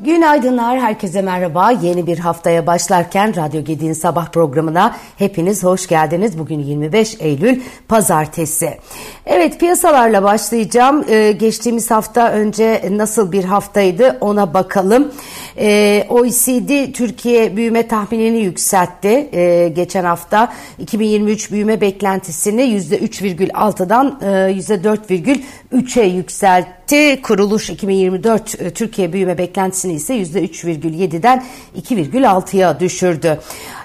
Günaydınlar, herkese merhaba. Yeni bir haftaya başlarken Radyo Gedi'nin sabah programına hepiniz hoş geldiniz. Bugün 25 Eylül Pazartesi. Evet, piyasalarla başlayacağım. Ee, geçtiğimiz hafta önce nasıl bir haftaydı ona bakalım. Ee, OECD Türkiye büyüme tahminini yükseltti. Ee, geçen hafta 2023 büyüme beklentisini %3,6'dan e, %4,3'e yükseltti. Kuruluş 2024 e, Türkiye büyüme beklentisini ise %3,7'den 2,6'ya düşürdü.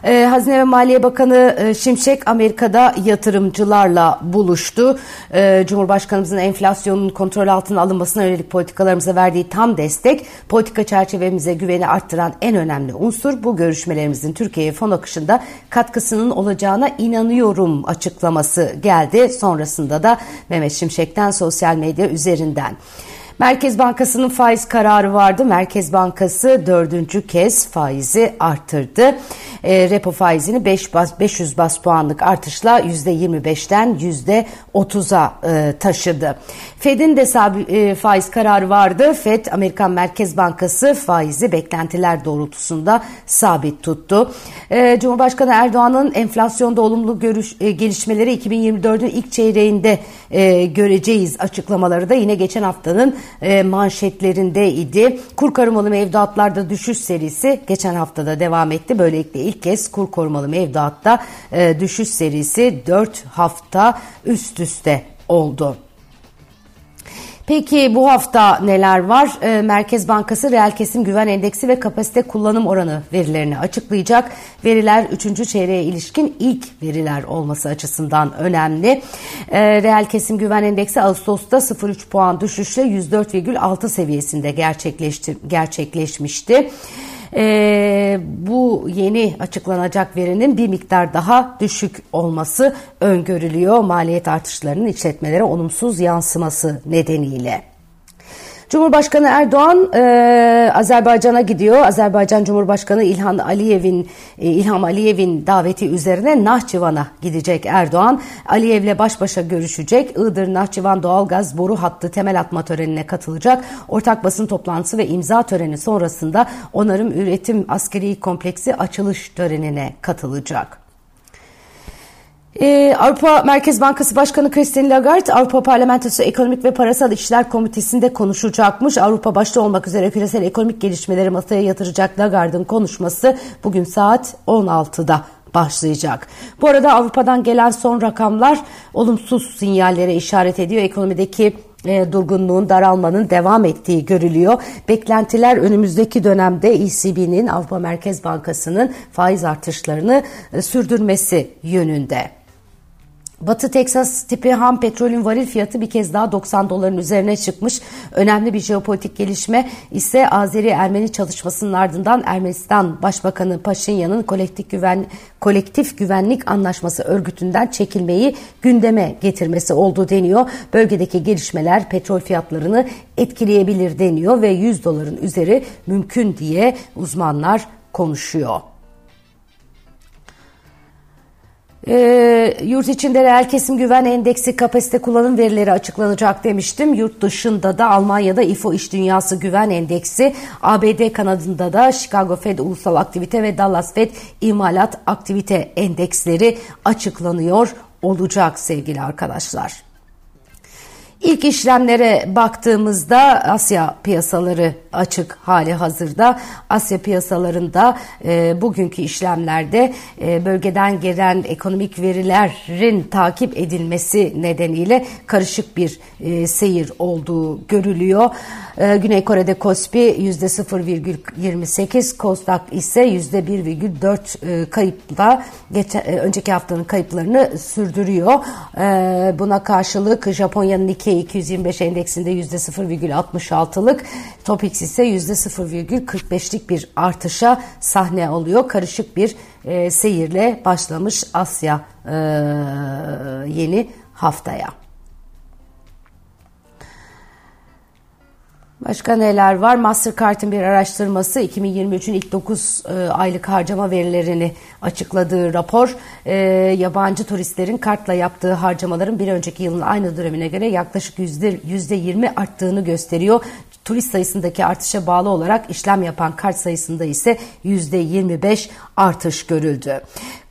Ee, Hazine ve Maliye Bakanı e, Şimşek Amerika'da yatırımcılarla buluştu. Ee, Cumhurbaşkanımızın enflasyonun kontrol altına alınmasına yönelik politikalarımıza verdiği tam destek, politika çerçevemize güveni arttıran en önemli unsur bu görüşmelerimizin Türkiye'ye fon akışında katkısının olacağına inanıyorum açıklaması geldi. Sonrasında da Mehmet Şimşek'ten sosyal medya üzerinden. Merkez Bankası'nın faiz kararı vardı. Merkez Bankası dördüncü kez faizi arttırdı. E, repo faizini 5 bas, 500 bas puanlık artışla %25'ten %30'a e, taşıdı. Fed'in de e, faiz kararı vardı. Fed Amerikan Merkez Bankası faizi beklentiler doğrultusunda sabit tuttu. E, Cumhurbaşkanı Erdoğan'ın enflasyonda olumlu görüş, e, gelişmeleri 2024'ün ilk çeyreğinde e, göreceğiz açıklamaları da yine geçen haftanın e, manşetlerindeydi. Kur korumalı mevduatlarda düşüş serisi geçen haftada devam etti. Böylelikle ilk kez kur korumalı mevduatta e, düşüş serisi 4 hafta üst üste oldu. Peki bu hafta neler var? E, Merkez Bankası reel kesim güven endeksi ve kapasite kullanım oranı verilerini açıklayacak. Veriler 3. çeyreğe ilişkin ilk veriler olması açısından önemli. E, reel kesim güven endeksi Ağustos'ta 0,3 puan düşüşle 104,6 seviyesinde gerçekleşti, gerçekleşmişti e, bu yeni açıklanacak verinin bir miktar daha düşük olması öngörülüyor maliyet artışlarının işletmelere olumsuz yansıması nedeniyle. Cumhurbaşkanı Erdoğan e, Azerbaycan'a gidiyor. Azerbaycan Cumhurbaşkanı İlhan Aliyev'in e, İlham Aliyev'in daveti üzerine Nahçıvan'a gidecek Erdoğan. Aliyev'le baş başa görüşecek. Iğdır Nahçıvan doğalgaz boru hattı temel atma törenine katılacak. Ortak basın toplantısı ve imza töreni sonrasında onarım üretim askeri kompleksi açılış törenine katılacak. Ee, Avrupa Merkez Bankası Başkanı Christine Lagarde Avrupa Parlamentosu Ekonomik ve Parasal İşler Komitesi'nde konuşacakmış. Avrupa başta olmak üzere küresel ekonomik gelişmeleri masaya yatıracak Lagarde'ın konuşması bugün saat 16'da başlayacak. Bu arada Avrupa'dan gelen son rakamlar olumsuz sinyallere işaret ediyor. Ekonomideki e, durgunluğun daralmanın devam ettiği görülüyor. Beklentiler önümüzdeki dönemde ECB'nin Avrupa Merkez Bankası'nın faiz artışlarını e, sürdürmesi yönünde. Batı Teksas tipi ham petrolün varil fiyatı bir kez daha 90 doların üzerine çıkmış. Önemli bir jeopolitik gelişme ise Azeri-Ermeni çalışmasının ardından Ermenistan Başbakanı Paşinyan'ın kolektif, güven, kolektif güvenlik anlaşması örgütünden çekilmeyi gündeme getirmesi oldu deniyor. Bölgedeki gelişmeler petrol fiyatlarını etkileyebilir deniyor ve 100 doların üzeri mümkün diye uzmanlar konuşuyor. E, yurt içinde reel kesim güven endeksi kapasite kullanım verileri açıklanacak demiştim. Yurt dışında da Almanya'da İFO İş Dünyası Güven Endeksi, ABD kanadında da Chicago Fed Ulusal Aktivite ve Dallas Fed İmalat Aktivite Endeksleri açıklanıyor olacak sevgili arkadaşlar. İlk işlemlere baktığımızda Asya piyasaları açık hali hazırda. Asya piyasalarında e, bugünkü işlemlerde e, bölgeden gelen ekonomik verilerin takip edilmesi nedeniyle karışık bir e, seyir olduğu görülüyor. E, Güney Kore'de Kospi %0,28, Kostak ise %1,4 e, kayıpla geç, e, önceki haftanın kayıplarını sürdürüyor. E, buna karşılık Japonya'nın iki 225 endeksinde %0,66'lık, Topix ise %0,45'lik bir artışa sahne oluyor. Karışık bir e, seyirle başlamış Asya e, yeni haftaya. Başka neler var? Mastercard'ın bir araştırması 2023'ün ilk 9 e, aylık harcama verilerini açıkladığı rapor e, yabancı turistlerin kartla yaptığı harcamaların bir önceki yılın aynı dönemine göre yaklaşık %20 arttığını gösteriyor. Turist sayısındaki artışa bağlı olarak işlem yapan kart sayısında ise %25 artış görüldü.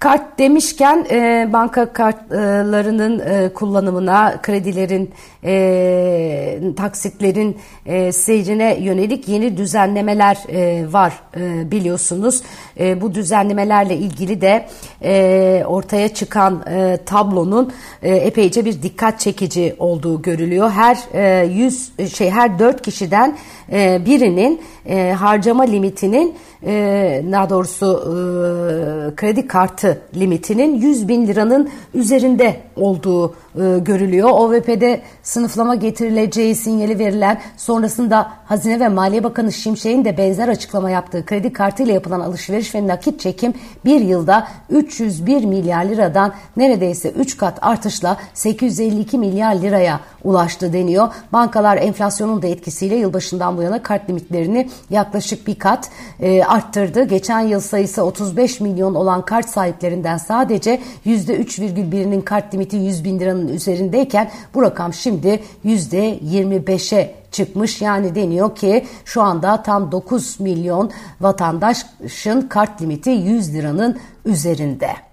Kart demişken e, banka kartlarının e, kullanımına, kredilerin, e, taksitlerin e, seyrine yönelik yeni düzenlemeler e, var e, biliyorsunuz. E, bu düzenlemelerle ilgili de e, ortaya çıkan e, tablonun e, epeyce bir dikkat çekici olduğu görülüyor. Her e, 100 şey her 4 kişiden e, birinin e, harcama limitinin e, daha doğrusu e, kredi kartı limitinin 100 bin liranın üzerinde olduğu e, görülüyor. OVP'de sınıflama getirileceği sinyali verilen sonrasında Hazine ve Maliye Bakanı Şimşek'in de benzer açıklama yaptığı kredi kartıyla yapılan alışveriş ve nakit çekim bir yılda 301 milyar liradan neredeyse 3 kat artışla 852 milyar liraya ulaştı deniyor. Bankalar enflasyonun da etkisiyle yılbaşından bu yana kart limitlerini yaklaşık bir kat e, arttırdı. Geçen yıl sayısı 35 milyon olan kart sahiplerinden sadece %3,1'inin kart limiti 100 bin liranın üzerindeyken bu rakam şimdi %25'e çıkmış. Yani deniyor ki şu anda tam 9 milyon vatandaşın kart limiti 100 liranın üzerinde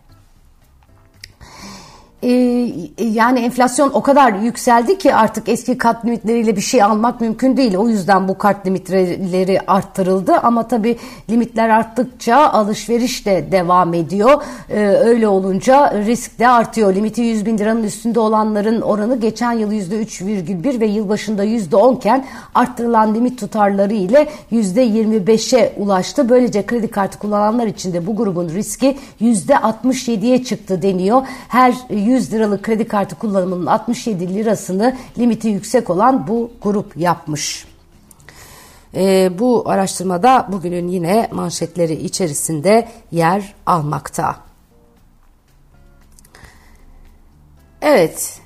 e, yani enflasyon o kadar yükseldi ki artık eski kart limitleriyle bir şey almak mümkün değil. O yüzden bu kart limitleri arttırıldı ama tabii limitler arttıkça alışveriş de devam ediyor. E, öyle olunca risk de artıyor. Limiti 100 bin liranın üstünde olanların oranı geçen yıl %3,1 ve yılbaşında %10 iken arttırılan limit tutarları ile %25'e ulaştı. Böylece kredi kartı kullananlar için de bu grubun riski %67'ye çıktı deniyor. Her 100 liralık kredi kartı kullanımının 67 lirasını limiti yüksek olan bu grup yapmış. E, bu araştırmada bugünün yine manşetleri içerisinde yer almakta. Evet.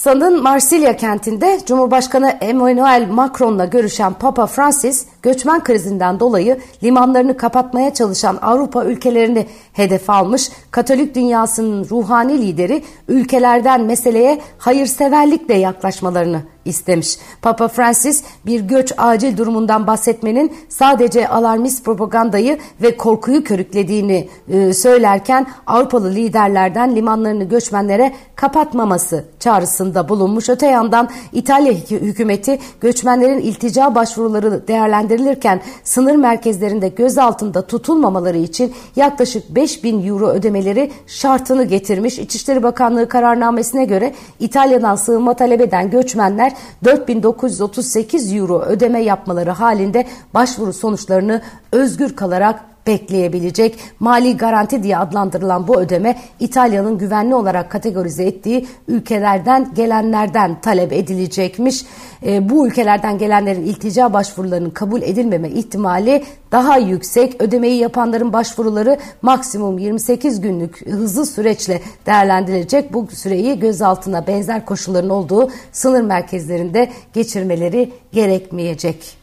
Fransa'nın Marsilya kentinde Cumhurbaşkanı Emmanuel Macron'la görüşen Papa Francis göçmen krizinden dolayı limanlarını kapatmaya çalışan Avrupa ülkelerini hedef almış. Katolik dünyasının ruhani lideri ülkelerden meseleye hayırseverlikle yaklaşmalarını istemiş. Papa Francis bir göç acil durumundan bahsetmenin sadece alarmist propagandayı ve korkuyu körüklediğini e, söylerken Avrupalı liderlerden limanlarını göçmenlere kapatmaması çağrısında bulunmuş. Öte yandan İtalya hükümeti göçmenlerin iltica başvuruları değerlendirilirken sınır merkezlerinde gözaltında tutulmamaları için yaklaşık 5 bin euro ödemeleri şartını getirmiş. İçişleri Bakanlığı kararnamesine göre İtalya'dan sığınma talep eden göçmenler 4938 euro ödeme yapmaları halinde başvuru sonuçlarını özgür kalarak bekleyebilecek mali garanti diye adlandırılan bu ödeme İtalya'nın güvenli olarak kategorize ettiği ülkelerden gelenlerden talep edilecekmiş. E, bu ülkelerden gelenlerin iltica başvurularının kabul edilmeme ihtimali daha yüksek. Ödemeyi yapanların başvuruları maksimum 28 günlük hızlı süreçle değerlendirilecek. Bu süreyi gözaltına benzer koşulların olduğu sınır merkezlerinde geçirmeleri gerekmeyecek.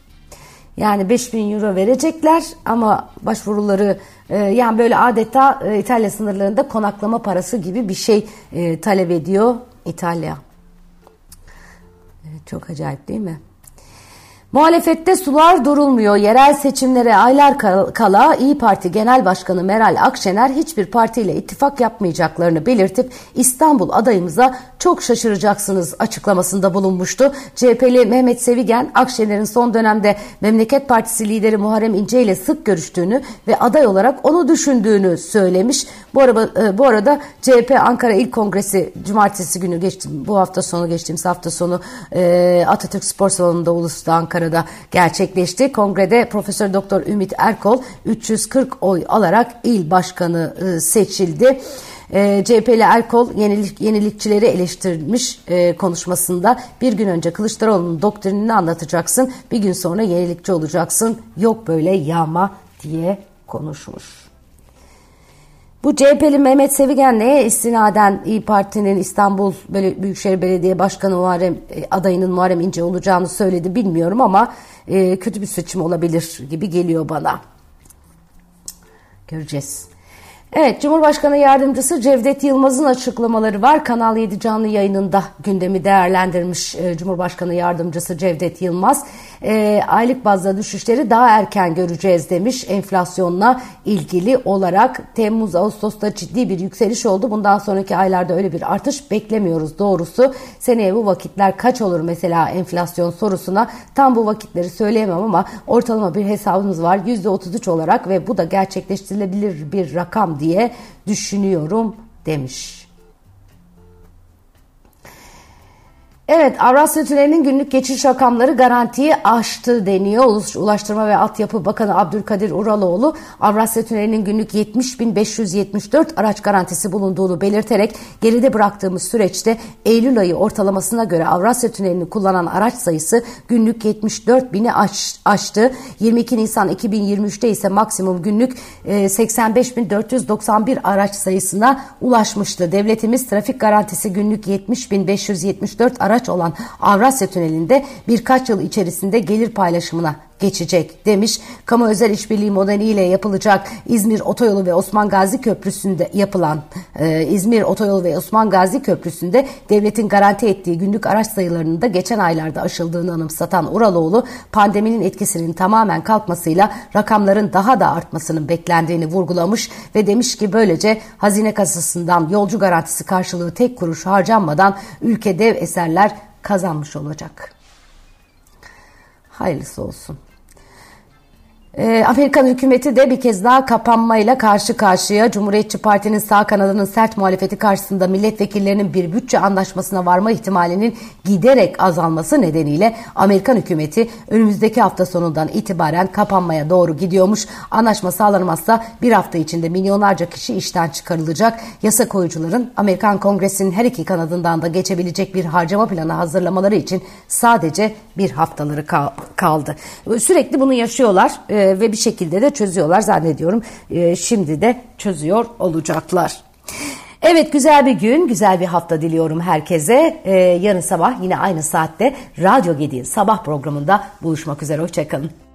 Yani 5000 euro verecekler ama başvuruları e, yani böyle adeta e, İtalya sınırlarında konaklama parası gibi bir şey e, talep ediyor İtalya. Evet, çok acayip değil mi? Muhalefette sular durulmuyor. Yerel seçimlere aylar kala İyi Parti Genel Başkanı Meral Akşener hiçbir partiyle ittifak yapmayacaklarını belirtip İstanbul adayımıza çok şaşıracaksınız açıklamasında bulunmuştu. CHP'li Mehmet Sevigen Akşener'in son dönemde Memleket Partisi lideri Muharrem İnce ile sık görüştüğünü ve aday olarak onu düşündüğünü söylemiş. Bu arada, e, bu arada CHP Ankara İl Kongresi cumartesi günü geçtim bu hafta sonu geçtiğimiz hafta sonu e, Atatürk Spor Salonu'nda Ulus'ta Ankara'da gerçekleşti. Kongrede Profesör Doktor Ümit Erkol 340 oy alarak il başkanı e, seçildi. E, CHP'li Erkol yenilik, yenilikçileri eleştirmiş e, konuşmasında bir gün önce Kılıçdaroğlu'nun doktrinini anlatacaksın bir gün sonra yenilikçi olacaksın yok böyle yağma diye konuşmuş. Bu CHP'li Mehmet Sevigen neye istinaden İyi Parti'nin İstanbul Büyükşehir Belediye Başkanı Muharrem e, adayının Muharrem İnce olacağını söyledi bilmiyorum ama e, kötü bir seçim olabilir gibi geliyor bana. Göreceğiz. Evet, Cumhurbaşkanı Yardımcısı Cevdet Yılmaz'ın açıklamaları var. Kanal 7 canlı yayınında gündemi değerlendirmiş e, Cumhurbaşkanı Yardımcısı Cevdet Yılmaz. E, aylık bazda düşüşleri daha erken göreceğiz demiş. Enflasyonla ilgili olarak Temmuz Ağustos'ta ciddi bir yükseliş oldu. Bundan sonraki aylarda öyle bir artış beklemiyoruz doğrusu. Seneye bu vakitler kaç olur mesela enflasyon sorusuna tam bu vakitleri söyleyemem ama ortalama bir hesabımız var. %33 olarak ve bu da gerçekleştirilebilir bir rakam diye düşünüyorum demiş. Evet Avrasya Tüneli'nin günlük geçiş rakamları garantiyi aştı deniyor. Ulaştırma ve Altyapı Bakanı Abdülkadir Uraloğlu Avrasya Tüneli'nin günlük 70.574 araç garantisi bulunduğunu belirterek geride bıraktığımız süreçte Eylül ayı ortalamasına göre Avrasya Tüneli'ni kullanan araç sayısı günlük 74 bini aş, aştı. 22 Nisan 2023'te ise maksimum günlük 85.491 e, araç sayısına ulaşmıştı. Devletimiz trafik garantisi günlük 70.574 araç araç olan Avrasya Tüneli'nde birkaç yıl içerisinde gelir paylaşımına geçecek demiş. Kamu özel işbirliği modeliyle yapılacak İzmir Otoyolu ve Osman Gazi Köprüsü'nde yapılan e, İzmir Otoyolu ve Osman Gazi Köprüsü'nde devletin garanti ettiği günlük araç sayılarının da geçen aylarda aşıldığını anımsatan Uraloğlu pandeminin etkisinin tamamen kalkmasıyla rakamların daha da artmasının beklendiğini vurgulamış ve demiş ki böylece hazine kasasından yolcu garantisi karşılığı tek kuruş harcanmadan ülke dev eserler kazanmış olacak. Hayırlısı olsun. Ee, Amerikan hükümeti de bir kez daha kapanmayla karşı karşıya. Cumhuriyetçi Parti'nin sağ kanadının sert muhalefeti karşısında milletvekillerinin bir bütçe anlaşmasına varma ihtimalinin giderek azalması nedeniyle Amerikan hükümeti önümüzdeki hafta sonundan itibaren kapanmaya doğru gidiyormuş. Anlaşma sağlanmazsa bir hafta içinde milyonlarca kişi işten çıkarılacak. Yasa koyucuların Amerikan Kongresi'nin her iki kanadından da geçebilecek bir harcama planı hazırlamaları için sadece bir haftaları kaldı. Sürekli bunu yaşıyorlar. Ve bir şekilde de çözüyorlar zannediyorum. E, şimdi de çözüyor olacaklar. Evet güzel bir gün, güzel bir hafta diliyorum herkese. Ee, yarın sabah yine aynı saatte Radyo Gedi'nin sabah programında buluşmak üzere. Hoşçakalın.